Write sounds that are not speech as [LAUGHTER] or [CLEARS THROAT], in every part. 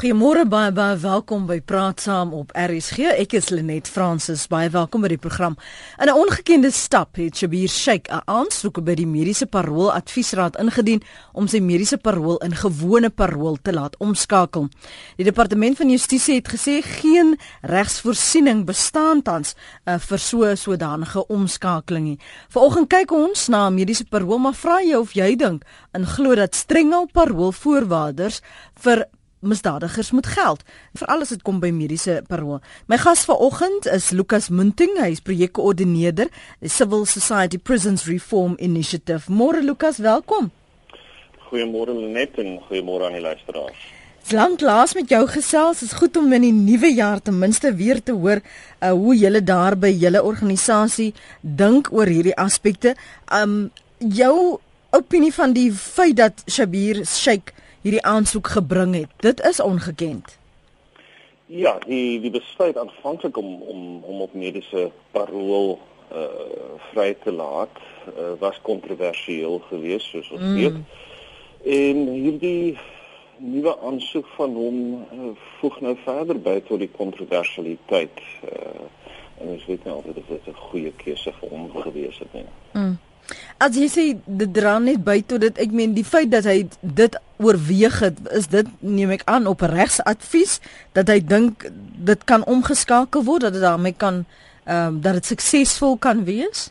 Goeiemôre baie baie welkom by Praat Saam op RSG. Ek is Lenet Fransis. Baie welkom by die program. In 'n ongekende stap het Shabir Sheikh 'n aansoek by die Mediese Parool Adviesraad ingedien om sy mediese parool in gewone parool te laat omskakel. Die Departement van Justisie het gesê geen regsvoorsiening bestaan tans uh, vir so sodanige omskakeling nie. Vanoggend kyk ons na mediese parool, maar vra jy of jy dink en glo dat strenge paroolvoorwaardes vir misdadigers moet geld veral as dit kom by mediese parool. My gas vanoggend is Lukas Munting, hy is projekkoördineerder Civil Society Prisons Reform Initiative. Môre Lukas, welkom. Goeiemôre Lenet en goeiemôre aan die luisteraars. Lank laas met jou gesels, is goed om in die nuwe jaar ten minste weer te hoor uh, hoe julle daar by julle organisasie dink oor hierdie aspekte. Um jou opinie van die feit dat Shabir Sheikh hierdie aansoek gebring het. Dit is ongekend. Ja, die die besluit aanvanklik om om om op mediese parool uh vry te laat uh, was kontroversieel geweest soos ons mm. weet. En hierdie nuwe aansoek van hom uh, voeg nou verder by tot die kontroversialiteit. Uh en ons weet nou altyd dat dit 'n goeie keuse vir hom gewees het nie. Mm. As jy sê dit dra net by tot dit ek meen die feit dat hy dit oorweeg het is dit neem ek aan op regsadvies dat hy dink dit kan omgeskakel word dat dit daarmee kan ehm um, dat dit suksesvol kan wees.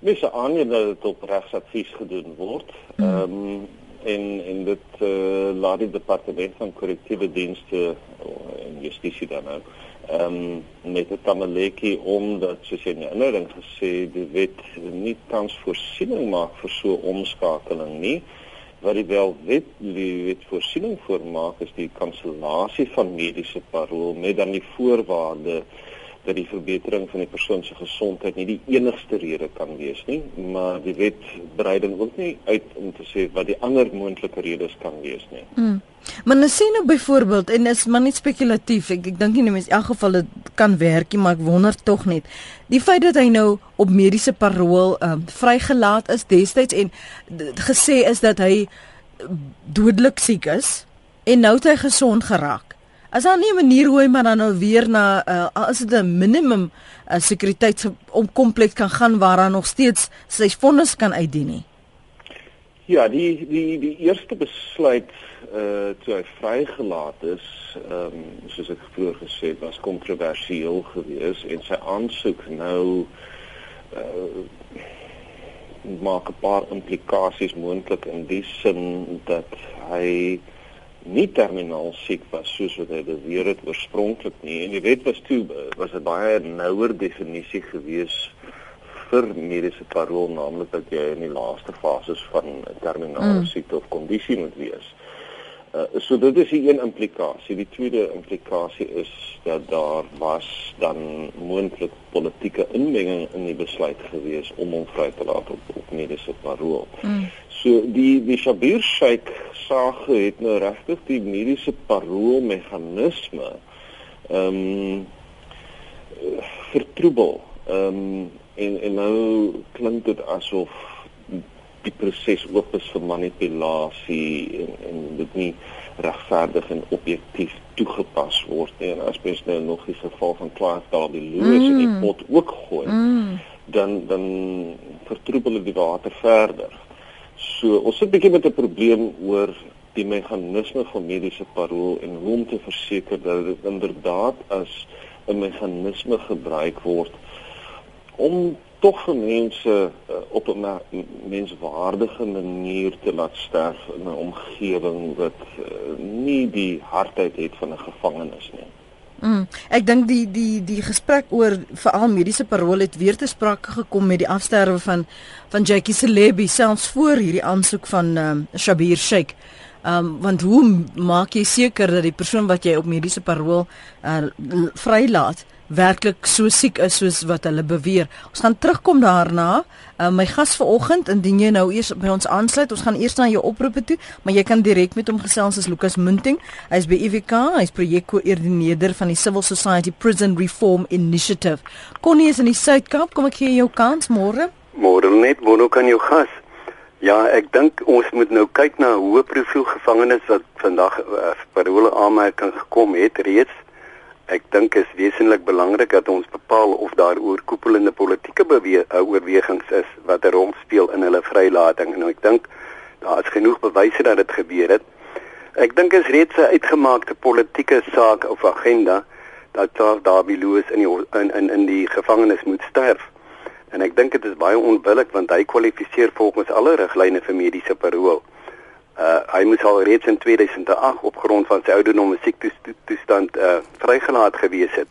Mens aan jy dat dit op regsadvies gedoen word. Hmm. Ehm um, en en dit uh, laat die departement van korrektiewe dienste en justisie dan ook ehm um, met die Tamaleki omdat soos jy in die inleiding gesê die wet nie tans voorsiening maak vir so omskakeling nie wat die wel wet die wet voorsiening voormaak is die kansellasie van mediese parol met dan die voorwaarde dat die verbetering van die persoon se gesondheid nie die enigste rede kan wees nie, maar die wet brei dan ook nie uit om te sê wat die ander moontlike redes kan wees nie. Mm. Maar nou sien nou byvoorbeeld en is maar net spekulatief. Ek ek dink nie in elk geval dit kan werk nie, maar ek wonder tog net. Die feit dat hy nou op mediese parol um, vrygelaat is destyds en gesê is dat hy dodelik siek is en nou het hy gesond geraak. As daar nie 'n manier hoe hy maar dan nou weer na uh, as dit 'n minimum uh, sekuriteitskompleks kan gaan waar hy nog steeds sy vonnis kan uitdien nie. Ja, die die die eerste besluit uh toe hy vrygelaat is, ehm um, soos ek vroeër gesê het, was kontroversieel geweest en sy aansoek nou uh maak 'n paar implikasies moontlik in die sin dat hy nie terminaal siek was soos wat hy beweer het oorspronklik nie en die wet was toe was 'n baie nouer definisie gewees vir mediese parol naamlik dat jy in die laaste fases van 'n terminale mm. siekte of kondisie moet wees. Uh, so dit is die een implikasie. Die tweede implikasie is dat daar was dan moontlik politieke inmenging in die besluit gewees om hom vry te laat op, op mediese parol. Mm. So die die Shabir Sheikh saak het nou regtig die mediese parol meganisme ehm um, vertroebel. Ehm um, en en nou klink dit asof die proses oop is vir manipulasie en en dit nie regverdig en objektief toegepas word nie. En as mens nou nog die geval van Clark Darby Lewis mm. in die mm. pot ook gooi, mm. dan dan vertroebel dit die water verder. So ons sit bietjie met 'n probleem oor die meganisme van mediese parol en hoe om te verseker dat dit inderdaad as 'n meganisme gebruik word om tog vir mense uh, op 'n menswaardige manier te laat sterf in 'n omgewing wat uh, nie die hardheid het van 'n gevangenis nie. Mm, ek dink die die die gesprek oor veral mediese parol het weer te sprake gekom met die afsterwe van van Jackie Celebi selfs voor hierdie aansoek van um, Shabir Sheikh. Ehm um, want hoe maak jy seker dat die persoon wat jy op mediese parol uh, vrylaat werklik so siek is soos wat hulle beweer. Ons gaan terugkom daarna. Uh, my gas vanoggend, indien jy nou eers by ons aansluit, ons gaan eers na jou oproepe toe, maar jy kan direk met hom gesels as Lukas Munting. Hy's by EVK, hy's projekkoördineerder van die Civil Society Prison Reform Initiative. Connie is in die Suid-Kaap. Kom ek gee jou kans môre? Môre net, môre kan jou gas. Ja, ek dink ons moet nou kyk na hoe profiel gevangenes wat vandag uh, parole aanmerking gekom het reeds. Ek dink is wesentlik belangrik dat ons bepaal of daar oorkoepelende politieke bewe uh, oorwegings is wat 'n rol speel in hulle vrylating. En ek dink daar is genoeg bewyse dat dit gebeur het. Ek dink is reeds 'n uitgemaakte politieke saak of agenda dat Darby Lewis in die, in in in die gevangenis moet sterf. En ek dink dit is baie onbillik want hy kwalifiseer volgens alle riglyne vir mediese parol. Uh hy moes al reeds in 2008 op grond van sy ouderdom en siektestoestand uh vrygelaat gewees het.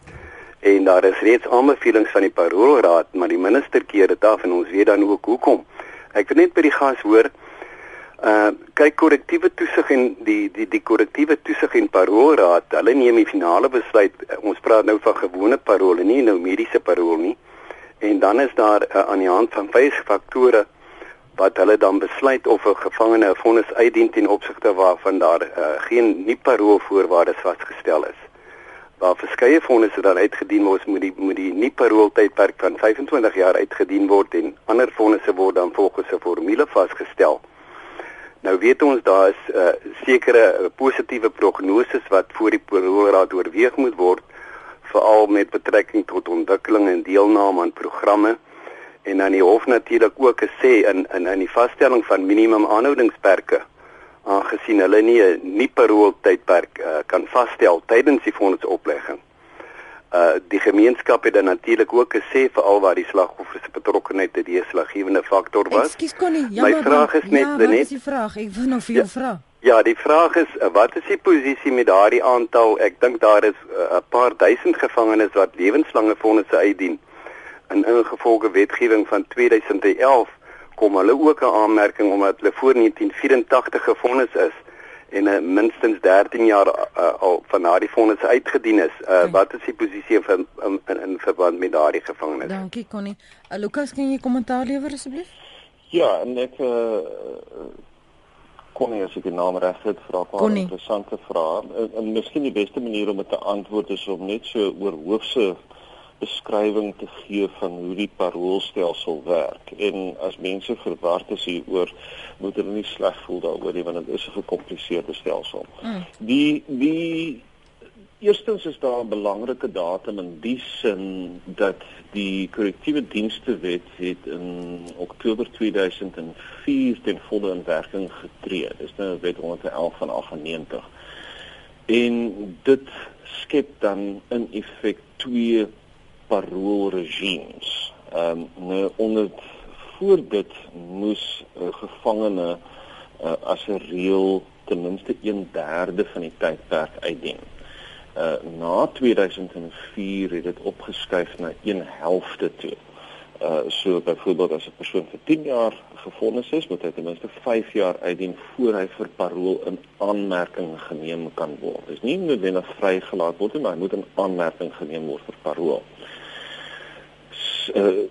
En daar is reeds aanbevelings van die parolraad, maar die minister keer dit af en ons weet dan ook hoekom. Ek wil net by die gas hoor uh kyk korrektiewe toesig en die die die korrektiewe toesig en parolraad, hulle neem die finale besluit. Ons praat nou van gewone parol en nie nou mediese parol nie. En dan is daar uh, aan die hand van vyf faktore wat hulle dan besluit of 'n gevangene 'n vonnis uitdien ten opsigte waarvan daar uh, geen nie parol voorwaardes vasgestel is. Waar verskeie vonnisse dan uitgedien word, moet die moet die nie parol tydperk van 25 jaar uitgedien word en ander vonnisse word dan volgens 'n formule vasgestel. Nou weet ons daar is uh, sekere positiewe prognoses wat voor die parolraad oorweeg moet word veral met betrekking tot ontwikkeling en deelname aan programme en dan die hof natuurlik ook gesê in in in die vaststelling van minimum aanhoudingsperke aangesien hulle nie 'n nie parol tydperk uh, kan vasstel tydens die fondsoplegging. Uh die gemeenskap het dan natuurlik ook gesê veral waar die slagoffer se betrokkeheid 'n deurslaggewende faktor was. Ekskuus Connie, jammer. My vraag is net ja, net is die vraag. Ek wil nou vir jou ja, vra. Ja, die vraag is wat is die posisie met daardie aantal? Ek dink daar is 'n uh, paar duisend gevangenes wat lewenslange vonnisse uitdien. In ingevolge wetgewing van 2011 kom hulle ook 'n aanmerking omdat hulle voor 1984 gevonnis is en uh, minstens 13 jaar uh, al van daardie vonnisse uitgedien is. Uh, okay. Wat is die posisie van in, in, in verband met daardie gevangenes? Dankie Connie. Uh, Lukas, kan jy kommentaar lewer asseblief? Ja, en ek uh, Connie as ek die naam reg het, vra 'n interessante vrae. En, en miskien die beste manier om dit te antwoord is om net so oor hoofse beskrywing te gee van hoe die paroolstelsel werk. En as mense verward is hieroor, moet hulle nie sleg voel daaroor nie want dit is 'n gekompliseerde stelsel. Mm. Die die Eerstens is daar 'n belangrike datum in die sin dat die korrektiewe dienste wet het in Oktober 2004 ten volle in werking getree. Dis nou wet 111 van 98. En dit skep dan in effek twee paroolregimes. Ehm um, nou onder voor dit moes 'n uh, gevangene uh, as 'n reël ten minste 1/3 van die tydperk uitdien uh na 2004 het dit opgeskuif na 1 helfte toe. Uh so byvoorbeeld as 'n persoon vir 10 jaar gefonnis is, moet hy ten minste 5 jaar uitdien voor hy vir parol in aanmerking geneem kan word. Dis nie noodwendig vrygelaat word nie, maar hy moet in aanmerking geneem word vir parol. Uh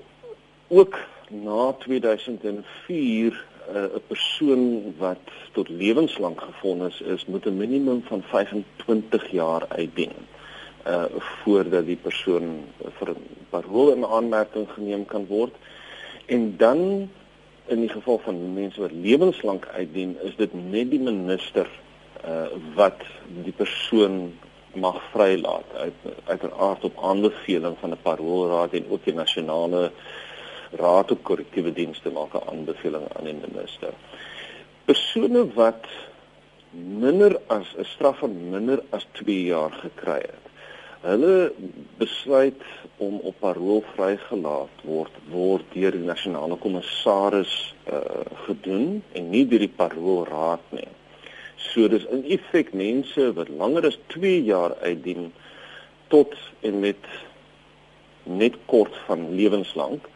ook na 2004 uh, 'n persoon wat tot lewenslank gefonnis is, moet 'n minimum van 25 jaar uitdien uh voordat die persoon vir parol in aanmerking geneem kan word. En dan in die geval van mense wat lewenslank uitdien, is dit net die minister uh wat die persoon mag vrylaat uit uiteraard op aanbeveling van 'n parolraad en ook die nasionale raad op korrektiewe dienste maak 'n aanbeveling aan die minister. Persone wat minder as 'n straf van minder as 2 jaar gekry het. Hulle besluit om op parol vrygelaat word word deur die nasionale kommissaris uh, gedoen en nie deur die parolraad nie. So dis in effek mense wat langer as 2 jaar uitdien tot en met net kort van lewenslank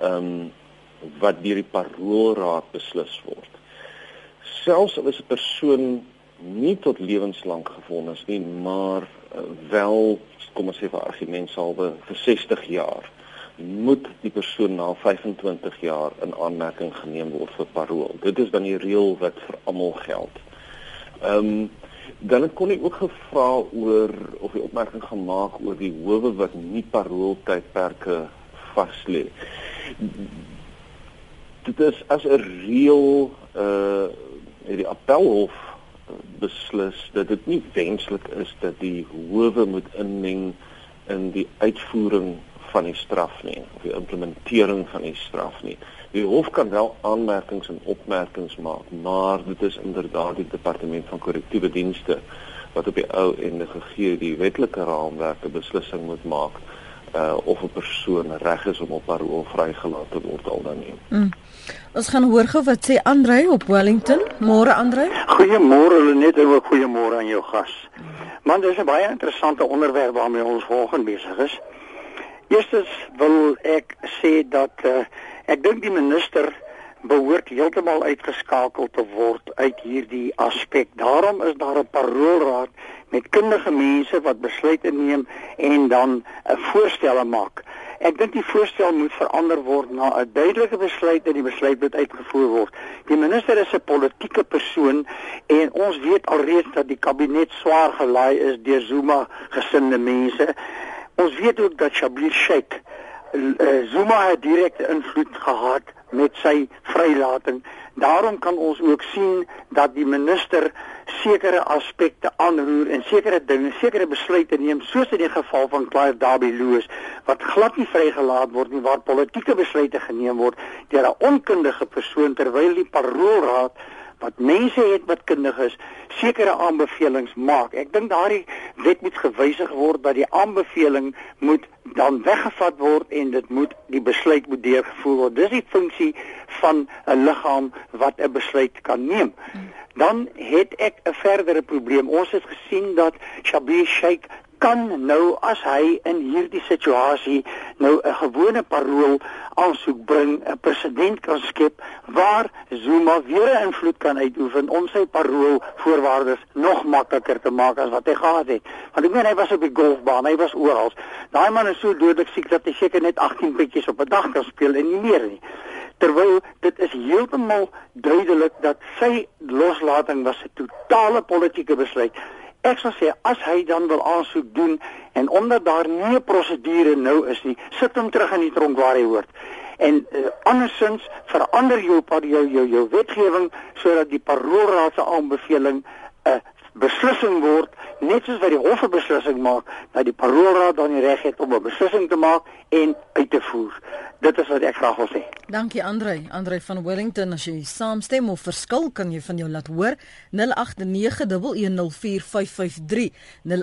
ehm um, wat deur die paroolraad beslis word. Selfs al is 'n persoon nie tot lewenslank gefonnis nie, maar uh, wel kom ons sê vir argument salwe vir 60 jaar moet die persoon na 25 jaar in aanmerking geneem word vir parol. Dit is dan die reël wat vir almal geld. Ehm um, dan het kon ek ook gevra oor of die opmerking gemaak oor die howe wat nie parol tydperke vas lê dit is as 'n reël uh die appelhof beslis dat dit nie wenslik is dat die howe moet inmeng in die uitvoering van die straf nie of die implementering van die straf nie. Die hof kan wel aanmerkings en opmerkings maak, maar dit is inderdaad die departement van korrektiewe dienste wat op die ou ende gegee die wetlike raamwerk 'n beslissing moet maak uh of 'n persoon reg is om op parol vrygelaat te word al dan nie. Mm. Ons gaan hoor gou wat sê Andrei op Wellington. Môre Andrei. Goeiemôre Lenet en ook goeiemôre aan jou gas. Man, dis 'n baie interessante onderwerp waarmee ons vanoggend besig is. Eerstens wil ek sê dat uh, ek dink die minister behoort heeltemal uitgeskakel te word uit hierdie aspek. Daarom is daar 'n paroolraad met kundige mense wat besluite neem en dan 'n uh, voorstelle maak. Ek dink die voorstel moet verander word na 'n duidelike besluit en die besluit moet uitgevoer word. Die minister is 'n politieke persoon en ons weet alreeds dat die kabinet swaar gelaai is deur Zuma gesinde mense. Ons weet ook dat Shabir Sheikh uh, Zuma het direkte invloed gehad met sy vrylating. Daarom kan ons ook sien dat die minister sekere aspekte aanroer en sekere dinge, sekere besluite neem soos in die geval van Clive Darby Lewis wat glad nie vrygelaat word nie waar politieke besluite geneem word deur 'n onkundige persoon terwyl die paroolraad wat mense het wat kundig is, sekere aanbevelings maak. Ek dink daardie wet moet gewysig word dat die aanbeveling moet dan weggevat word en dit moet die besluit moet deurgevoer word. Dis die funksie van 'n liggaam wat 'n besluit kan neem. Dan het ek 'n verdere probleem. Ons het gesien dat Shabir Sheikh kan nou as hy in hierdie situasie nou 'n gewone parol aansoek bring, 'n president kan skep waar Zuma weer 'n invloed kan uitoefen om sy parol voorwaardes nog makliker te maak as wat hy gehad het. Want ek meen hy was op die golfbaan, hy was oral. Daai man is so dodelik siek dat hy seker net 18 bietjies op 'n dag kan speel en nie meer nie. Terwyl dit is heeltemal duidelik dat sy loslating was 'n totale politieke besluit Ek sou sê as hy dan wil aansoek doen en omdat daar nie 'n prosedure nou is nie, sit hom terug in die tronk waar hy hoort. En uh, andersins verander jou jou jou jou wetgewing sodat die paroolraad se aanbeveling 'n uh, eh, beslissing word net soos wat die hof 'n beslissing maak dat die paroolraad dan die reg het om 'n beslissing te maak en uit te voer. Dit is wat ek graag wil sê. Dankie Andre. Andre van Wellington as jy saamstem of verskil kan jy van jou laat hoor 0891104553 0891104553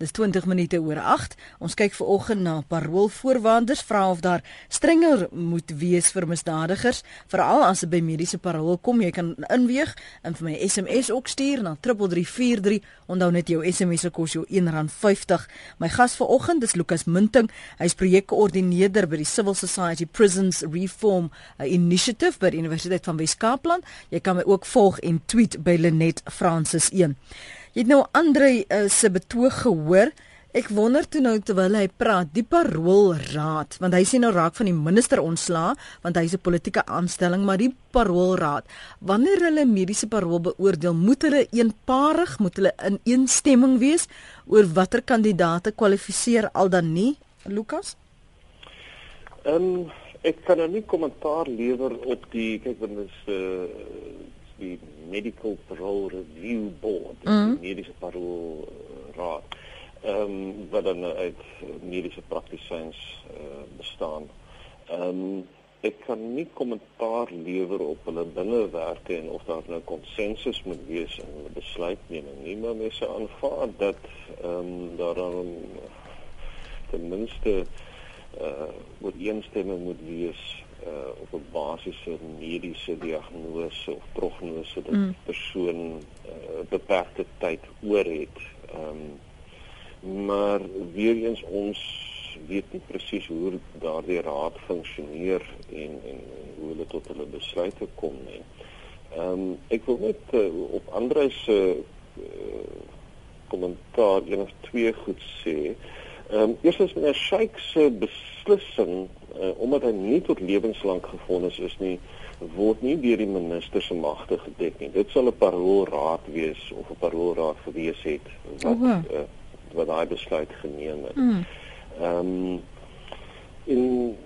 Dis 20 minute oor 8. Ons kyk ver oggend na paroolvoorwaarders vra of daar strenger moet wees vir misdadigers veral as dit by mediese parool kom. Jy kan inweeg en vir my SMS ook stuur na 3343. Onthou net jou SMS se kos jou R1.50. My gas vir oggend dis Lukas Munting. Hy's projekkoördineerder by die Civil Society Prisons Reform uh, Initiative by die Universiteit van Wes-Kaapland. Jy kan my ook volg en tweet by Lenet Francis 1. Jy het nou Andre uh, se betoog gehoor. Ek wonder toe nou terwyl hy praat, die paroolraad, want hy sê nou raak van die minister ontsla, want hy's 'n politieke aanstelling, maar die paroolraad, wanneer hulle mediese parool beoordeel, moet hulle eenparig, moet hulle in eensstemming wees oor watter kandidaate kwalifiseer al dan nie, Lukas? Ehm um, ek kan nou nie kommentaar lewer op die kyk want dit is uh, die medical parole review board, mm die mediese parool raad ehm um, wat dan uit mediese praktisyns uh, bestaan. Ehm um, ek kan nie kommentaar lewer op hulle binnewerke en of daar nou konsensus moet wees in hulle besluitneming nie, maar mense aanvaar dat ehm um, daar dan ten minste uh eh, moet wees uh op 'n basiese mediese diagnose of prognose dat mm. persoon uh, beperkte tyd oor het. Ehm um, maar weer eens ons weet nie presies hoe daardie raad funksioneer en en hoe hulle tot hulle besluite kom nie. Ehm um, ek wil net uh, op Andre se uh, kommentaar een of twee goed sê. Ehm um, eerstens meneer Sheikh se beslissing uh, omdat hy nie tot lewenslank gefonnis is nie word nie deur die minister se magte gedek nie. Dit sal 'n paroolraad wees of 'n paroolraad gewees het wat oh, wow. uh, wat daai besluit geneem het. Hmm. Ehm um, En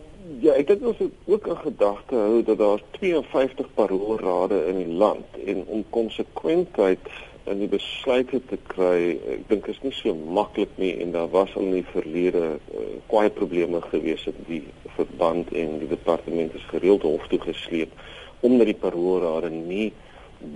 ja, ek dink ons moet ook 'n gedagte hou dat daar 52 paroolrade in die land en om konsekwentheid in die besluite te kry, ek dink is nie so maklik nie en daar was al in die verlede uh, kwai probleme gewees het die verband en die departement is gereeld hof toe gesleep omdat die paroolrade nie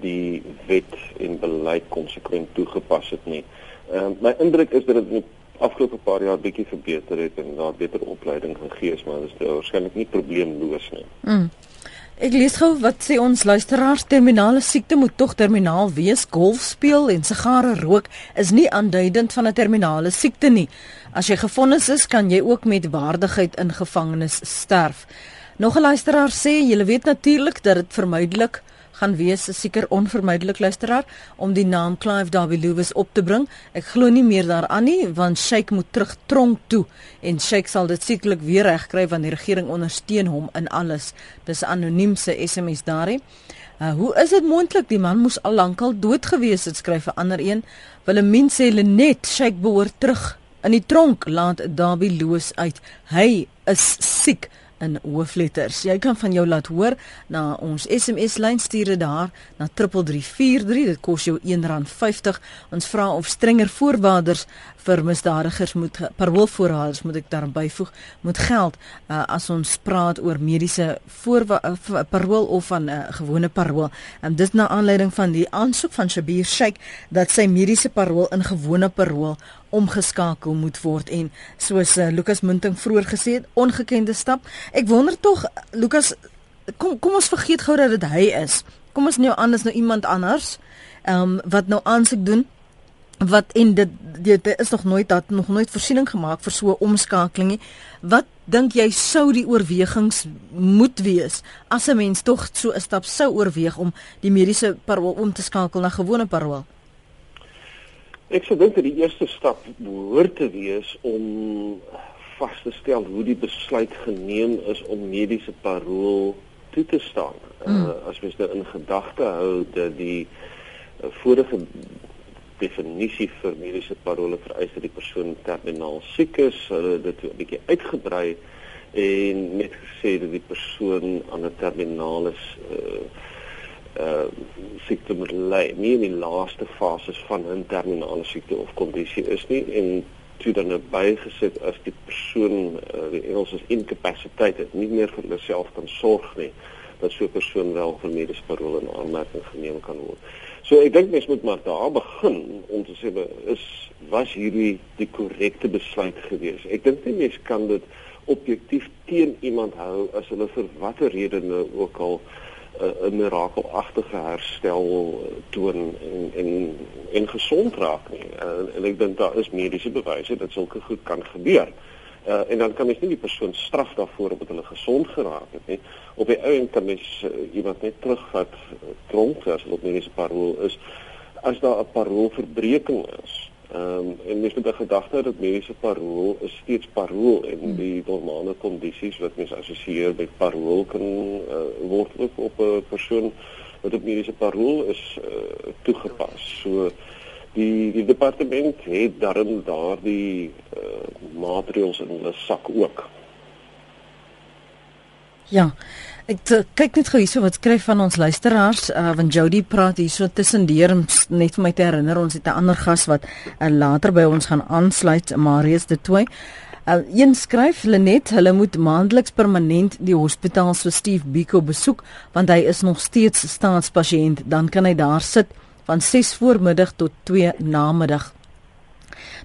die wet en beleid konsekwent toegepas het nie. Ehm uh, my indruk is dat dit in die afgelope paar jaar bietjie verbeter het en daar beter opleiding gegee is, maar dit is waarskynlik nie probleemloos nie. Mm. Ek lees gou wat sê ons luisteraars terminale siekte moet tog terminaal wees. Golf speel en sigare rook is nie aanduidend van 'n terminale siekte nie. As jy gefonnis is, kan jy ook met waardigheid in gevangenis sterf. Nog 'n luisteraar sê jy weet natuurlik dat dit vermydelik gaan wees seker onvermydelik luisteraar om die naam Clive Darby Lewis op te bring. Ek glo nie meer daaraan nie want Sheikh moet terug tronk toe en Sheikh sal dit sekerlik weer regkry want die regering ondersteun hom in alles. Dis anoniem se SMS daarin. Uh, hoe is dit moontlik die man moes al lankal dood gewees het skryf 'n ander een. Willemien sê Lenet Sheikh behoort terug in die tronk laat Darby Lewis uit. Hy is siek in hoofletters. Jy kan van jou laat hoor na ons SMS lyn stuur dit daar na 3343. Dit kos jou R1.50. Ons vra of strenger voorwaardes vir misdadigers moet paroolvoorwaardes moet ek daar byvoeg moet geld uh, as ons praat oor mediese uh, parool of van 'n uh, gewone parool. En dit na aanleiding van die aansoek van Shabir Sheikh dat sy mediese parool in gewone parool omgeskakel moet word en soos uh, Lukas Munting vroeër gesê het, ongekende stap. Ek wonder tog Lukas kom kom ons vergeet gou dat dit hy is. Kom ons nou anders nou iemand anders ehm um, wat nou aansoek doen wat en dit dit is nog nooit dat nog nooit voorsiening gemaak vir so 'n omskakeling nie. Wat dink jy sou die oorwegings moet wees as 'n mens tog so 'n stap sou oorweeg om die mediese parool om te skakel na gewone parool? Ek sou dink dat die eerste stap behoort te wees om vas te stel hoe die besluit geneem is om mediese parool toe te staan. Mm. Uh, as mens nou in gedagte hou dat die uh, vorige definisie vir mediese parole vereis dat die persoon terminaal siek is, hulle dit 'n bietjie uitgebrei en net gesê dat die persoon aan 'n terminale uh, uh siekte moet ly, nie in die laaste fases van 'n terminale siekte of kondisie is nie en toe dan nou bygesit as die persoon uh, die Engels is incapacitated, nie meer vir homself kan sorg nie, dat so 'n persoon wel vir mediese parole in aanmerking geneem kan word. So ek dink mens moet maar daar begin om te sê is was hierdie die korrekte besluit gewees. Ek dink nie mens kan dit objektief teen iemand hou as hulle vir watter rede nou ook al 'n mirakelagtige herstel toon en en en gesond raak nie. En, en ek dink daar is mediese bewyse dat sulke goed kan gebeur. Uh, en dan kan mens nie die persoon straf daarvoor omdat hulle gesond geraak het nie. Op die ou en kan mens uh, iemand net terugvat uh, tronk as hulle op mediese parol is as daar 'n paroolverbreeking is. Ehm um, en mens moet 'n gedagte dat mediese parool is steeds parool en hmm. die normale kondisies wat mens assosieer met parool kan uh, word ook op 'n persoon wat op mediese parool is uh, toegepas. So die die departement het daarin daardie uh, maatreëls in hulle sak ook. Ja. Ek kyk net gou hierso wat skryf van ons luisteraars uh, want Jody praat hierso tussendeur net vir my te herinner ons het 'n ander gas wat uh, later by ons gaan aansluit Marius de Tooi. Uh, een skryf Lenet hulle moet maandeliks permanent die hospitaal so Steve Biko besoek want hy is nog steeds staatspasiënt dan kan hy daar sit van 6 voormiddag tot 2 namiddag.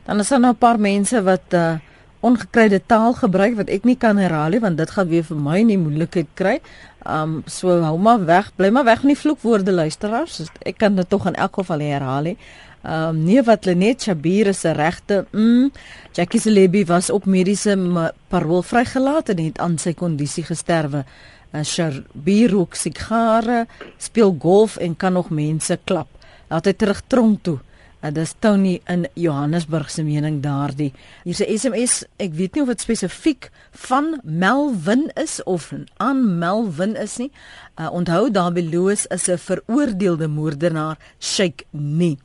Dan is daar nou 'n paar mense wat uh, ongekryde taal gebruik wat ek nie kan herhaal nie want dit gaan weer vir my nie moeilikheid kry. Um so hou maar weg, bly maar weg van die vloekwoorde luisteraars. Ek kan dit tog in elk geval herhaal nie. Um nee wat Lenet Shabir se regte, mm, Jackie Celebi was op mediese parol vrygelaat en het aan sy kondisie gesterwe. Uh, Shabir rook sigare, speel golf en kan nog mense klap. Laat hy terug tronk toe. Uh, dis Tony in Johannesburg se mening daardie. Hier's 'n SMS, ek weet nie of dit spesifiek van Melvin is of aan Melvin is nie. Uh, onthou daar beloos is 'n veroordeelde moordenaar, Sheikh nie.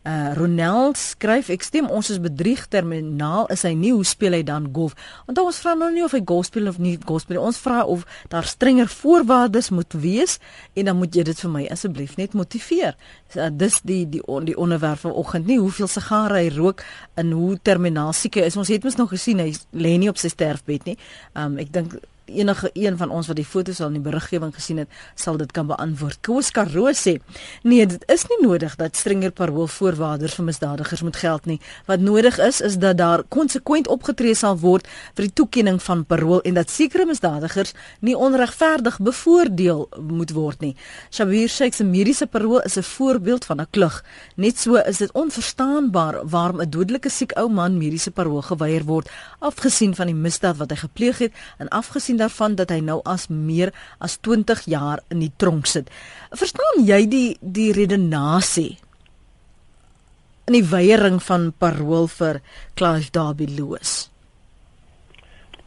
Uh Ronel skryf ek stem ons is bedrieg terminaal is hy nie hoe speel hy dan golf? Want ons vra nou nie of hy golf speel of nie golf speel. Ons vra of daar strenger voorwaardes moet wees en dan moet jy dit vir my asseblief net motiveer. Uh, dis die die on, die onderwerp vanoggend nie hoeveel sigare hy rook en hoe terminaal siek hy is. Ons het mos nog gesien hy lê nie op sy sterfbed nie. Um ek dink enige een van ons wat die foto's al in die beriggewing gesien het, sal dit kan beantwoord. Koos Karoo sê: "Nee, dit is nie nodig dat strenger paroolvoorwaardes vir misdadigers moet geld nie. Wat nodig is, is dat daar konsekwent opgetree sal word vir die toekenning van parool en dat sekere misdadigers nie onregverdig bevoordeel moet word nie." Shabir Sheikh se mediese parool is 'n voorbeeld van 'n klug. Net so is dit onverstaanbaar waarom 'n dodelike siek ou man mediese parool geweier word, afgesien van die misdaad wat hy gepleeg het en afgesien daarvan dat hy nou as meer as 20 jaar in die tronk sit. Verstaan jy die die redenasie in die weiering van parol vir Clive Darby Lewis?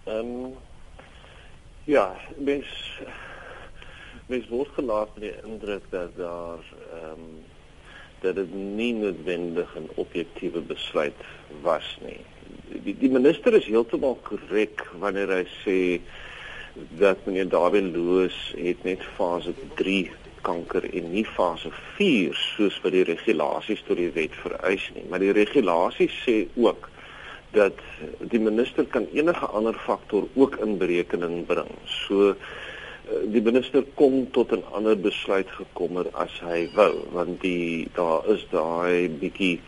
Ehm um, ja, mens mens word gelaat met die indruk dat daar ehm um, dat dit nie noodwendig 'n objektiewe besluit was nie. Die die minister is heeltemal korrek wanneer hy sê dat meneer David Loos het net fase 3 kanker en nie fase 4 soos wat die regulasies tot die wet vereis nie. Maar die regulasies sê ook dat die minister kan enige ander faktor ook in berekening bring. So eh, die minister kom tot 'n ander besluit gekom het as hy wou want die daar is daai bietjie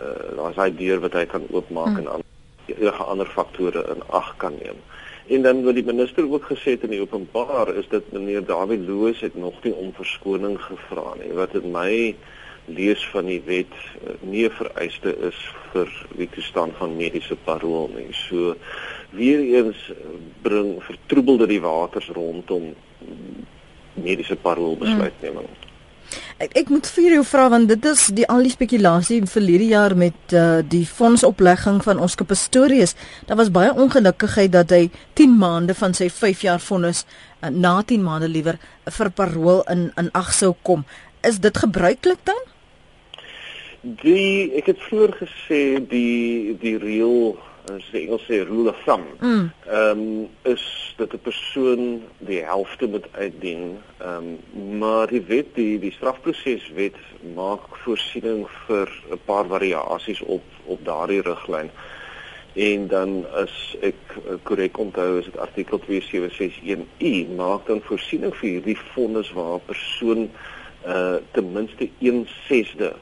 uh, daar's hy deur wat hy kan oopmaak hmm. en enige ander faktore in ag kan neem. En dan wat die minister ook gesê het in die openbaar is dat meneer Dawie Loos het nog nie om verskoning gevra nie. Wat in my lees van die wet eh, nie 'n vereiste is vir die toestand van mediese parol nie. So weer eens eh, bring vertroebelde die waters rondom mediese parol besluitneming. Hmm. Ek, ek moet vir jou vra want dit is die al die spekulasie in verlede jaar met uh, die fondsoplegging van Oscar Pistorius. Daar was baie ongelukkigheid dat hy 10 maande van sy 5 jaar vonnis uh, na 10 maande liewer vir parol in in ag sou kom. Is dit gebruiklik dan? Die ek het vroeër gesê die die reël as die Engels sê rule of thumb. Mm. Ehm um, is dat 'n persoon die helfte moet uitdien. Ehm um, maar die wet die die strafproseswet maak voorsiening vir 'n paar variasies op op daardie riglyn. En dan as ek korrek onthou is dit artikel 2761U maak dan voorsiening vir hierdie vonnis waar 'n persoon uh ten minste 1/6de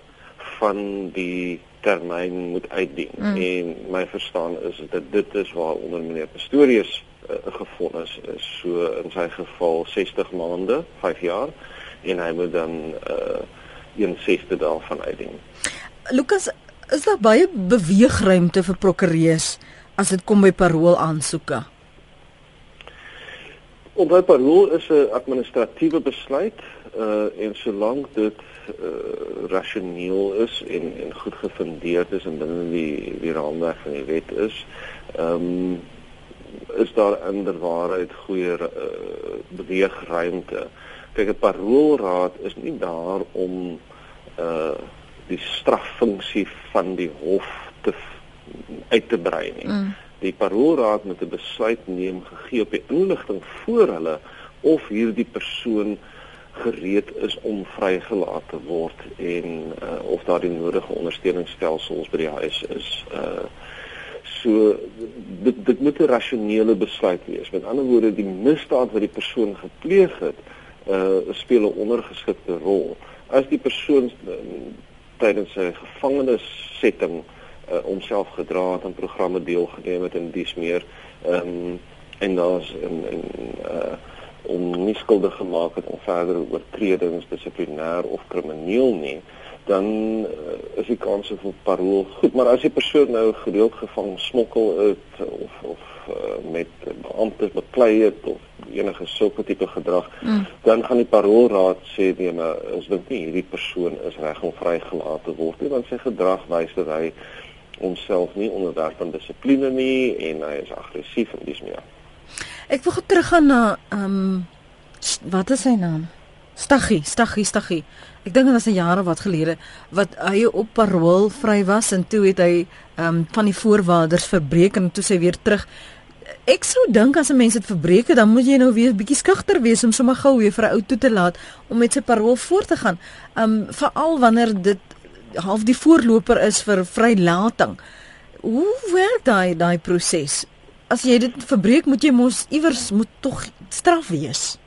van die termyn moet uitdien. Mm. En my verstaan is dat dit is waar onder meneer Pastorius uh, gefonnis is. So in sy geval 60 maande, 5 jaar en hy moet dan uh 1/6 daarvan uitdien. Lukas, is daar baie beweegruimte vir prokureurs as dit kom by parol aansoeke? Omdat parol is 'n administratiewe besluit uh en solank dit uh, rasioneel is en en goed gefundeerd is en binne die die raamwerk van die wet is, ehm um, is daar inderwaarheid goeie uh, beweegruimte. Kyk, 'n paroolraad is nie daar om uh die straffunksie van die hof te uit te brei nie. Mm. Die paroolraad moet 'n besluit neem gegee op die inligting voor hulle of hierdie persoon gereed is om vrygelaat te word en uh, of daar die nodige ondersteuningsstelsels by die huis is. Uh so dit dit moet 'n rasionele besluit wees. Met ander woorde, die misdaad wat die persoon gepleeg het, uh speel 'n ondergeskikte rol. As die persoon uh, tydens sy gevangenissetting uh homself gedra het en programme deelgeneem het en dis meer ehm um, en daar's in in uh om nie skuldig gemaak het aan verdere oortredings dissiplinêr of krimineel nie dan uh, is die kans vir parol goed maar as die persoon nou gereeld gevang smokkel het of of uh, met beamptes beklei het of enige sulke tipe gedrag mm. dan gaan die parolraad sê nee maar ons dink nie hierdie persoon is reg om vrygelaat te word nie want sy gedrag wys dat hy homself nie onderwerf aan dissipline nie en hy is aggressief en dis meer Ek wil teruggaan na ehm um, wat is sy naam? Staggie, staggie, staggie. Ek dink dit was 'n jare wat gelede wat hy op parol vry was en toe het hy ehm um, van die voorwaarders verbreek en toe sy weer terug. Ek sou dink as 'n mens dit verbreek het, dan moet jy nou weer 'n bietjie skugter wees om sommer gou weer vir 'n ou toe te laat om met sy parol voort te gaan. Um, veral wanneer dit half die voorloper is vir vrylating. Hoe werk daai daai proses? As jy dit verbreek, moet jy mos iewers moet tog straf wees.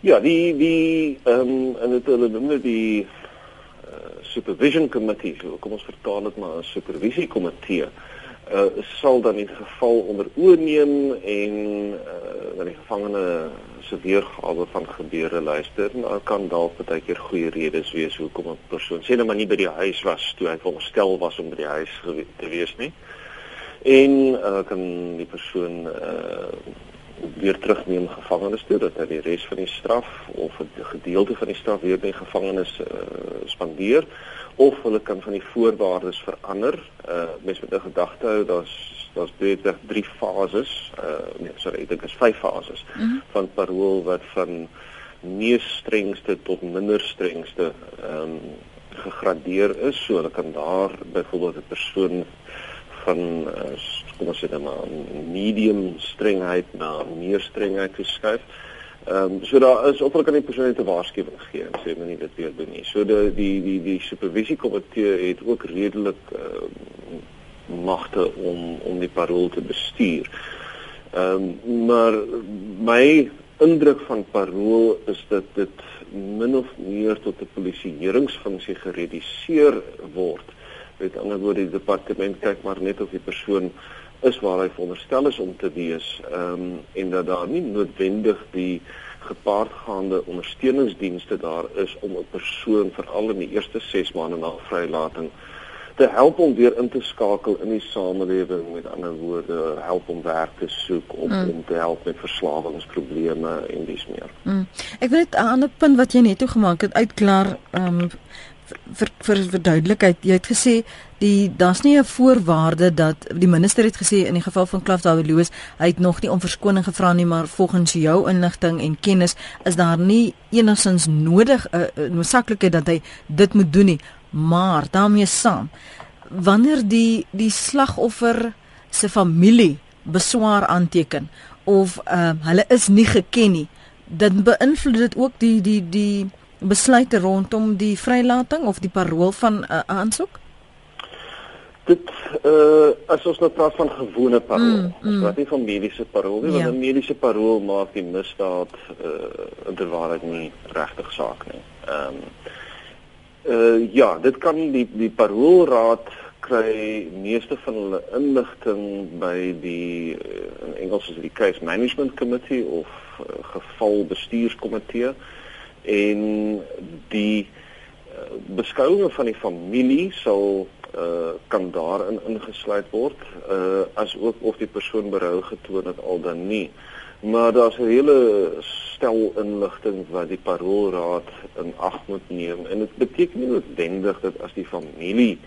Ja, die die ehm um, en dit hulle noem dit die uh, supervision committee, so kom ons vertaal dit maar as supervisie komitee. Uh sal dan in geval onder oorneem en uh die gevangene se weergawe van gebeure luister en dan kan dalk baie keer goeie redes wees hoekom 'n persoon sê nou maar nie by die huis was toe hy veronderstel was om by die huis te wees nie. En uh kan die persoon uh weer terugneem gevangenes toe dat hy die res van die straf of 'n gedeelte van die straf weer by gevangenes uh, spandeer of hulle kan van die voorwaardes verander. Uh mens moet 'n gedagte hou daar's daar's beter drie fases. Uh nee, sorry, ek dink is vyf fases mm -hmm. van parol wat van mees strengste tot minder strengste ehm um, gegradeer is. So hulle kan daar byvoorbeeld 'n persoon van uh, kom ons sê dan maar medium strengheid na meer strengheid geskuif. Ehm um, so daar is hulle kan die persoon net 'n waarskuwing gee en sê moenie dit weer doen nie. So die die die die supervisiekomitee het ook redelik uh, magte om om die parol te bestuur. Ehm um, maar my indruk van parol is dat dit min of meer tot 'n polisieeringsfunksie gereduseer word Met ander woorde die departement kyk maar net of die persoon is waar hy veronderstel is om te wees ehm um, en dat daar nie noodwendig die gepaardgaande ondersteuningsdienste daar is om 'n persoon veral in die eerste 6 maande na vrylating te help om weer in te skakel in die samelewing met ander woorde help om werk te soek om mm. om te help met verslawingsprobleme en dis meer. Mm. Ek wil net 'n ander punt wat jy net toe gemaak het uitklaar ehm um, vir vir verduidelikheid jy het gesê die daar's nie 'n voorwaarde dat die minister het gesê in die geval van Klaf David Louws hy het nog nie om verskoning gevra nie maar volgens jou inligting en kennis is daar nie enigsins nodig 'n uh, noodsaaklikheid dat hy dit moet doen nie. Maar daarmee saam wanneer die die slagoffer se familie beswaar aanteken of uh, hulle is nie geken nie dit beïnvloed dit ook die die die besluite rondom die vrylating of die parol van 'n uh, aansoek? Dit uh as ons nou praat van gewone parol, mm, mm. ons praat nie van mediese parol nie, ja. want 'n mediese parol maak die misdaad uh inderwaarheid nie regtig saak nie. Ehm um, uh ja, dit kan die die parolraad kry meeste van hulle inligting by die in Engels is dit die case management committee of uh, geval bestuurskomitee. Uh en die uh, beskouinge van die familie sal uh, kan daarin ingesluit word uh, as ook of die persoon berou getoon het al dan nie maar daar's 'n hele stel inligting wat die parolraad in ag moet neem en dit beteken nie noodwendig dat as die familie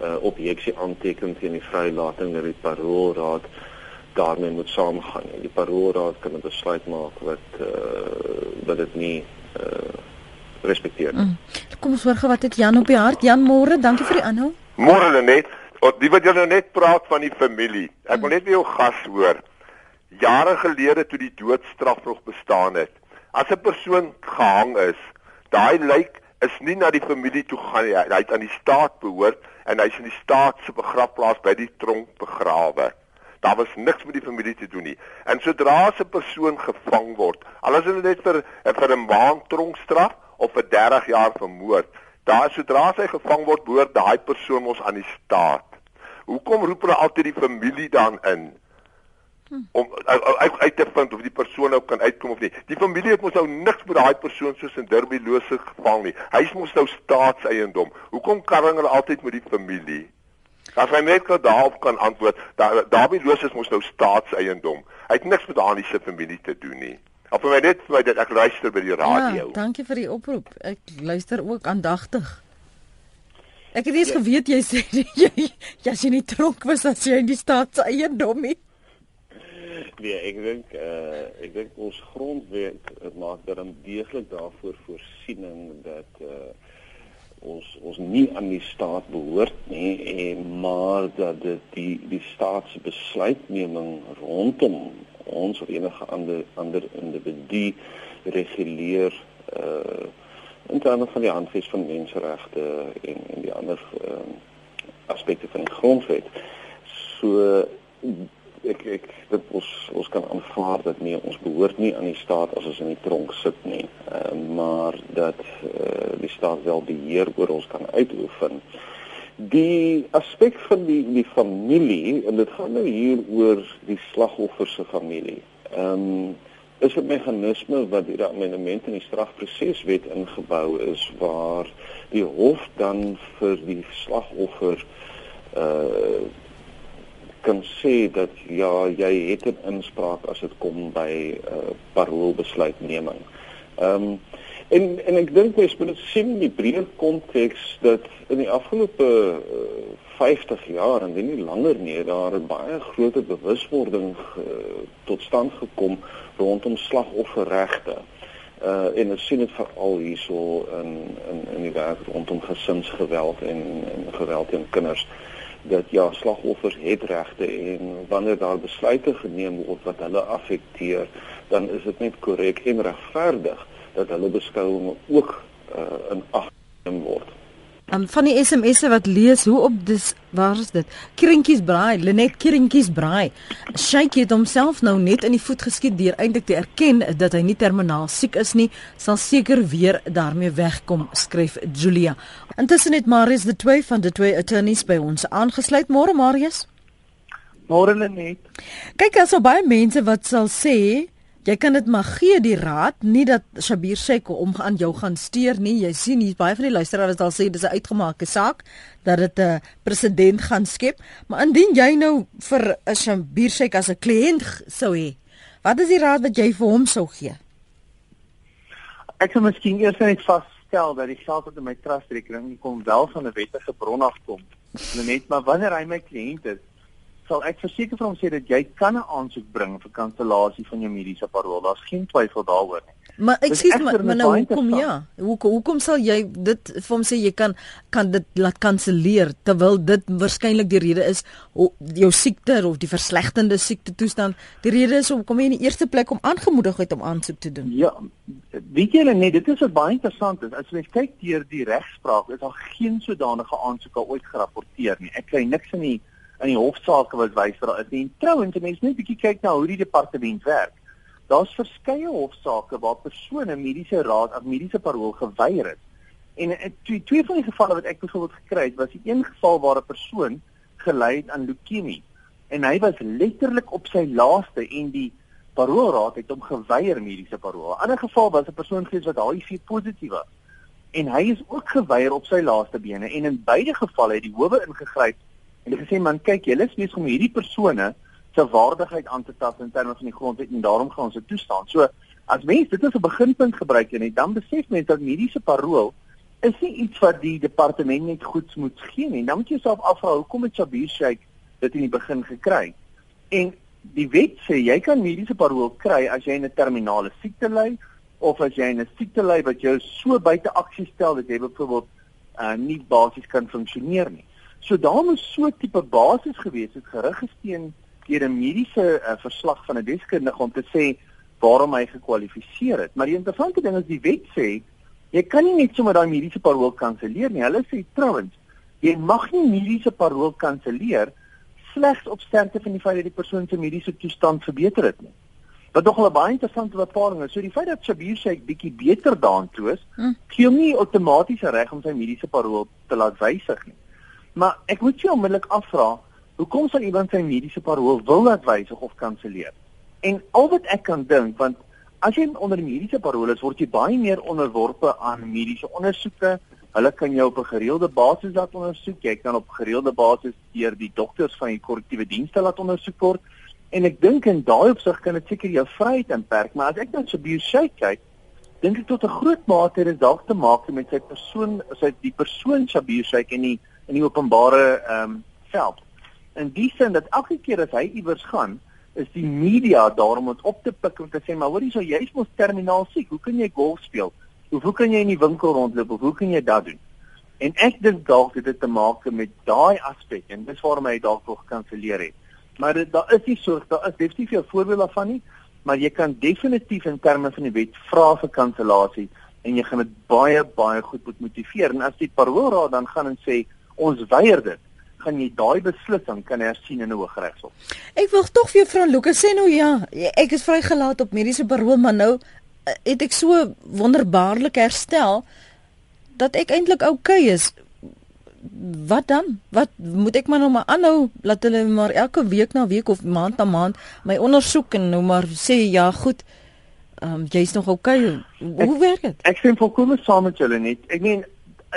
uh, objeksie aanteken teen die vrylating dat die parolraad daarmee moet saamgaan. Die parolraad kan 'n besluit maak wat uh, wat dit nie uh, respekteer. Mm. Kom ons hoor gou wat het Jan op die hart. Jan môre, dankie vir die aanhou. Môre net. Die wat jy nou net praat van die familie. Ek wil mm. net by jou gas hoor. Jare gelede toe die doodstraf nog bestaan het, as 'n persoon gehang is, daai lijk is nie na die familie toe gaan nie. Hy het aan die staat behoort en hy's in die staat se begrafplaas by die tronk begrawe. Daar was niks met die familie te doen nie. En sodra 'n persoon gevang word, al is dit net vir vir 'n maand tronkstraf of vir 30 jaar vir moord, daar sodra hy gevang word, behoort daai persoon ons aan die staat. Hoekom roep hulle altyd die familie dan in? om uit, uit te vind of die persoon nou kan uitkom of nie. Die familie het mos nou niks met daai persoon soos in Derby lose gevang nie. Hy is mos nou staatseiendom. Hoekom karring hulle altyd met die familie? As hy net gou daarop kan antwoord, Dawie Loos is mos nou staatseiendom. Hy het niks met daardie se familie te doen nie. Of vir my net vir my dit ek luister by die radio. Ja, dankie vir die oproep. Ek luister ook aandagtig. Ek het eers ja. geweet jy sê [LAUGHS] jy jy's in die tronk was as jy in die staatseiendom nie. Nee, ek dink uh ek dink ons grondwet maak dat dan deeglik daarvoor voorsiening dat uh ons ons nie aan die staat behoort nie en maar dat dit die die staat se besluitneming rondom ons of enige ander ander individu reguleer uh in terme van die handves van menseregte en en die ander uh, aspekte van die grondwet. So ek ek dit ons ons kan aanvaar dat nee ons behoort nie aan die staat as ons in die tronk sit nie. Uh, maar dat uh, die staat wel beheer oor ons kan uitoefen. Die aspek van die die familie en dit gaan nou hier oor die slagoffer se familie. Ehm um, is 'n meganisme wat deur die amendement in die strafproseswet ingebou is waar die hof dan vir die slagoffer uh kan sê dat ja, jy het 'n inspraak as dit kom by 'n uh, paroolbesluitneming. Ehm um, en en ek dink mens moet dit sien die breër konteks dat in die afgelope uh, 50 jaar en nie langer nie, daar 'n baie groot bewuswording uh, tot stand gekom rondom slagofferregte. Uh en ons sien dit veral hierso in in in die werk rondom gesinsgeweld en en geweld teen kinders dat ja slagoffers het regte en wanneer daar besluite geneem word wat hulle affekteer dan is dit net korrek en regverdig dat hulle beskouings ook uh, in ag geneem word. Um, van die SMS'e wat lees hoe op dis waar is dit? Krinkies braai, Lenet Krinkies braai. Shake het homself nou net in die voet geskiet deur eintlik te erken dat hy nie terminaal siek is nie, sal seker weer daarmee wegkom, skryf Julia. Intussen het Marius de twee van de twee attorneys by ons aangesluit. Môre Marius. Môre Lenet. Kyk, daar's so baie mense wat sal sê Jy kan dit maar gee die raad, nie dat Shabir Sheikh om aan jou gaan steur nie. Jy sien hier baie van die luisteraars wat al sê dis 'n uitgemaakte saak dat dit 'n president gaan skep. Maar indien jy nou vir 'n Shabir Sheikh as 'n kliënt sou hê, wat is die raad wat jy vir hom sou gee? Ek sou miskien eers net vasstel dat die geld wat in my trust rekening kom wel van 'n wettige bron af kom. Net maar wanneer hy my kliënt is, sal ek verseker vir hom sê dat jy kan 'n aansoek bring vir kansellasie van jou mediese parol. Daar's geen twyfel daaroor nie. Maar ek sê maar, maar nou hoekom ja? Hoekom hoekom sal jy dit vir hom sê jy kan kan dit laat kanselleer terwyl dit waarskynlik die rede is jou siekte of die verslegtende siekte toestand. Die rede is om kom jy in die eerste plek om aangemoedig het om aansoek te doen. Ja, weet julle net dit is wat baie interessant is. As jy kyk deur die regspraak, is daar geen sodanige aansoeke ooit gerapporteer nie. Ek kry niks in die in die hofsaake wat wys dat dit en trouens mense net bietjie kyk na hoe die departement werk. Daar's verskeie hofsaake waar persone mediese raad of mediese parol geweier het. En in twee, twee van die gevalle wat ek byvoorbeeld gekry het, was die een geval waar 'n persoon gely het aan leukemie en hy was letterlik op sy laaste en die paroolraad het hom geweier mediese parol. 'n Ander geval was 'n persoon gewees wat HIV positief was en hy is ook geweier op sy laaste bene en in beide gevalle het die howe ingegryp hulle gesê man, kyk, julle is besig om hierdie persone se waardigheid aan te tas in terme van die grondwet en daarom gaan ons dit toestaan. So as mense dit as 'n beginpunt gebruik en dan besef mense dat mediese parol is nie iets wat die departement net goed moet gee nie. Dan moet jy jouself afvra hoekom het Shabir Sheikh dit in die begin gekry? En die wet sê jy kan mediese parol kry as jy 'n terminale siekte ly of as jy 'n siekte ly wat jou so buite aksie stel dat jy byvoorbeeld uh, nie basies kan funksioneer nie. So daar moes so 'n tipe basis gewees het geruggesteen deur 'n mediese uh, verslag van 'n deskundige om te sê waarom hy gekwalifiseer het. Maar die interessante ding is die wet sê jy kan nie net sommer daai mediese parol kanselleer nie. Hulle sê trouens jy mag nie mediese parol kanselleer slegs op sterkte van die feit dat die persoon se mediese toestand verbeter het nie. Wat nogal 'n baie interessante bepaling is. So die feit dat Shabir Sheikh bietjie beter daartoe is, hm. gee hom nie outomaties reg om sy mediese parol te laat wysig nie. Maar ek moet jou onmiddellik afvra, hoekom sal iemand sy mediese parol wil laat wysig of kanselleer? En al wat ek kan dink, want as jy onder die mediese parol is, word jy baie meer onderworpe aan mediese ondersoeke. Hulle kan jou op 'n gereelde basis laat ondersoek. Jy kan op gereelde basis deur die dokters van die korrektiewe dienste laat ondersoek word. En ek dink in daai opsig kan dit seker jou vryheid inperk, maar as ek net so sê kyk, dink ek tot 'n groot mate het dit dalk te maak met sy persoon, sy die persoon Shabir Sheikh en nie in die openbare ehm um, veld. In die sin dat elke keer as hy iewers gaan, is die media daarom om op te pik en te sê maar hoorie so jy's mos terminaal siek. Hoe kan jy golf speel? Hoe hoe kan jy in die winkel rondloop? Of hoe kan jy dit doen? En ek dink dalk het dit te maak met daai aspek en dis waarom hy dalk nog kanselleer het. Maar dit daar is nie so daar is definitief veel voorbeelde daarvan nie, maar jy kan definitief in terme van die wet vra vir kansellasie en jy gaan dit baie baie goed moet motiveer en as die paroolraad dan gaan en sê ons weier dit gaan jy daai beslissing kan hersien in 'n hooggeregshof. Ek wil tog vir juffrou Lukas sê nou ja, ek is vrygelaat op mediese parol, maar nou eh, het ek so wonderbaarlik herstel dat ek eintlik oukei okay is. Wat dan? Wat moet ek maar nou maar aanhou laat hulle maar elke week na week of maand na maand my ondersoek en nou maar sê ja, goed. Ehm um, jy's nog oukei. Okay. Hoe werk dit? Ek sien volkomme saam met julle net. Ek meen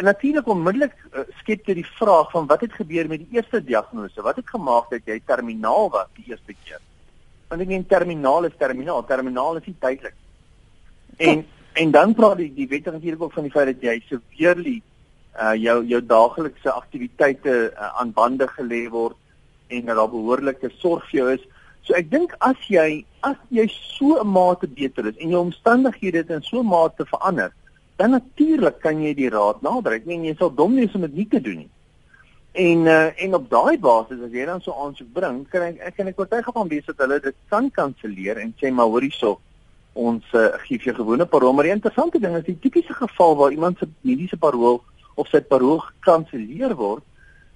natuurlik onmiddellik uh, skep jy die vraag van wat het gebeur met die eerste diagnose? Wat het gemaak dat jy terminaal was die eerste keer? Want ek meen terminaal is terminaal, terminaal is nie tydelik. En en dan praat die die wet natuurlik ook van die feit dat jy severely uh jou jou daaglikse aktiwiteite uh, aan bande gelê word en dat daar behoorlike sorg vir jou is. So ek dink as jy as jy so 'n mate beter is en jou omstandighede het in so 'n mate verander, dan natuurlik kan jy die raad nader. Ek meen jy sal dom wees om dit nie te doen nie. En uh, en op daai basis as jy dan so aansoek bring, kan ek ek kan ek oortuig van wees dat hulle dit kan kanselleer en sê maar hoorie so ons uh, gee vir gewone parol, maar die interessante ding is die tipiese geval waar iemand se mediese parol of sy parol gekanselleer word,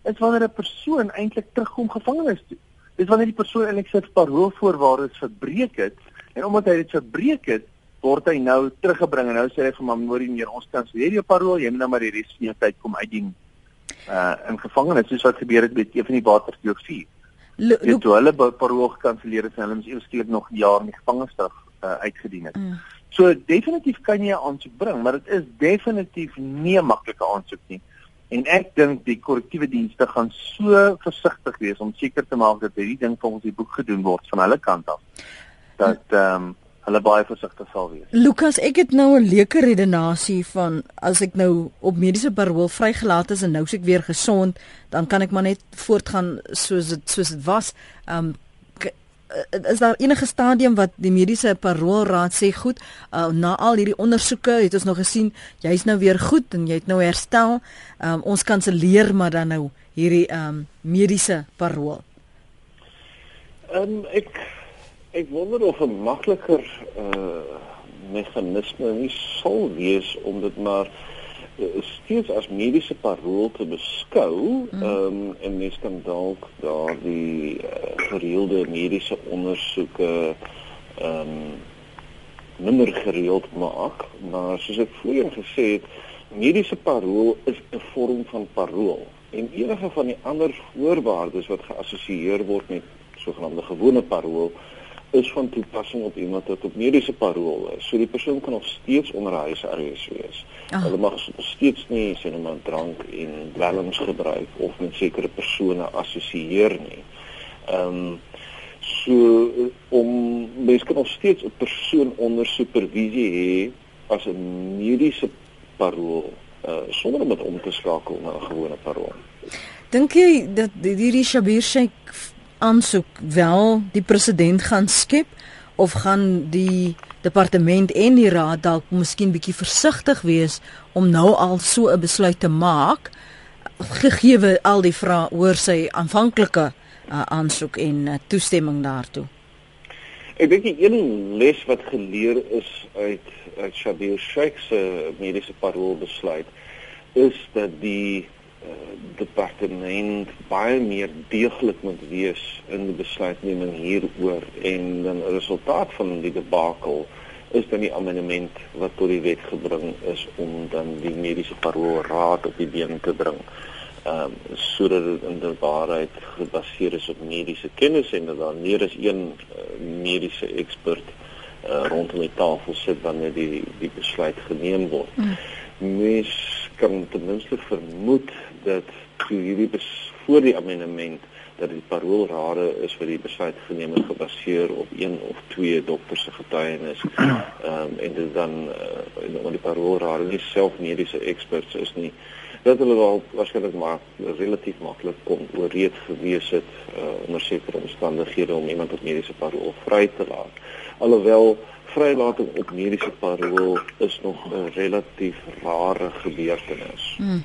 is wanneer 'n persoon eintlik terugkom gevangenis toe. Dis wanneer die persoon eintlik sy paroolvoorwaardes verbreek het en omdat hy dit verbreek het, word hy nou teruggebring en nou sê hy vir Mamori meneer ons kan sê hierdie parol jy moet nou maar die res van jou tyd kom uitdien uh in gevangenis soos wat gebeur het met een van die waterstook 4. Dit toe hulle parol gekanselleer het en hulle moes eers nog jaar in die gevangenisstraf uh, uitgedien het. Mm. So definitief kan jy 'n aansoek bring, maar dit is definitief nie 'n maklike aansoek nie. En ek dink die korrektiewe dienste gaan so versigtig wees om seker te maak dat hierdie ding volgens die boek gedoen word van hulle kant af. Dat ehm um, hulle baie versigtig sal wees. Lukas, ek het nou 'n leuke redenasie van as ek nou op mediese parol vrygelaat is en nou ek weer gesond, dan kan ek maar net voortgaan soos dit soos dit was. Um is daar enige stadium wat die mediese paroolraad sê goed, uh, na al hierdie ondersoeke het ons nog gesien jy's nou weer goed en jy het nou herstel. Um ons kanselleer maar dan nou hierdie um mediese parol. Ehm um, ek Ek wonder of 'n makliker uh meganisme nie sou wees om dit maar uh, steeds as mediese parol te beskou, ehm mm. um, en mens kan dalk daardie uh, gereelde mediese ondersoeke ehm um, minder gereeld maak, maar soos ek voorheen gesê het, mediese parol is 'n vorm van parol en enige van die ander voorwaardes wat geassosieer word met sogenaamde gewone parol is van toepassing op iemand wat op mediese parol is. So die persoon kan nog steeds onder huisarrest wees. Oh. Hulle mag steeds nie sien om drank en dwelms gebruik of met sekere persone assosieer nie. Ehm um, so om mens kan nog steeds 'n persoon onder supervisie hê as 'n mediese parol uh, sonder om dit om te skakel na 'n gewone parol. Dink jy dat hierdie Shabir Sheikh aansoek wel die president gaan skep of gaan die departement en die raad dalk miskien bietjie versigtig wees om nou al so 'n besluit te maak gegee al die vrae oor sy aanvanklike uh, aansoek en uh, toestemming daartoe. Ek dink die een les wat geleer is uit uit Shabil Sheikh se mediese parol besluit is dat die departement baie meer deeglik moet wees in die besluitneming hieroor en dan 'n resultaat van die debakel is dan die amendement wat tot die wet gebring is om dan die mediese paroolraad op die been te bring. Ehm um, sodat dit in die waarheid gebaseer is op mediese kennis en dat daar meer as een uh, mediese ekspert uh, rondom die tafel sit wanneer die die besluit geneem word. Mm. Mens kan ten minste vermoed dat toe hierdie voor die amendement dat die paroolrade is vir die besluit geneem het gebaseer op een of twee dokters se getuienis. [CLEARS THROAT] Ehm um, en dit dan uh, die paroolrade nie self mediese experts is nie dat hulle wel waarskynlik maar relatief maklik kon ooreed gewees het uh, onder sekere omstandighede om iemand op mediese parol vry te laat. Alhoewel vrylating op mediese parol is nog 'n relatief rare gebeurtenis. Hmm.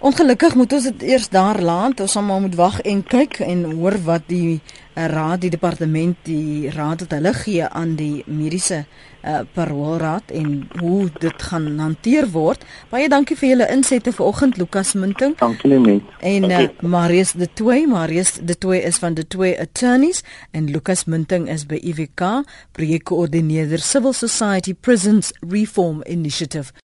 Ongelukkig moet ons dit eers daar laat. Ons sal maar moet wag en kyk en hoor wat die uh, raad, die departement, die raad wat hulle gee aan die mediese uh, paroolraad en hoe dit gaan hanteer word. Baie dankie vir julle insette vanoggend Lukas Minting. Dankie net. En uh, Marius de Toey, Marius de Toey is van de Toey Attorneys en Lukas Minting is by IWK, projekkoördineerder Civil Society Prisons Reform Initiative.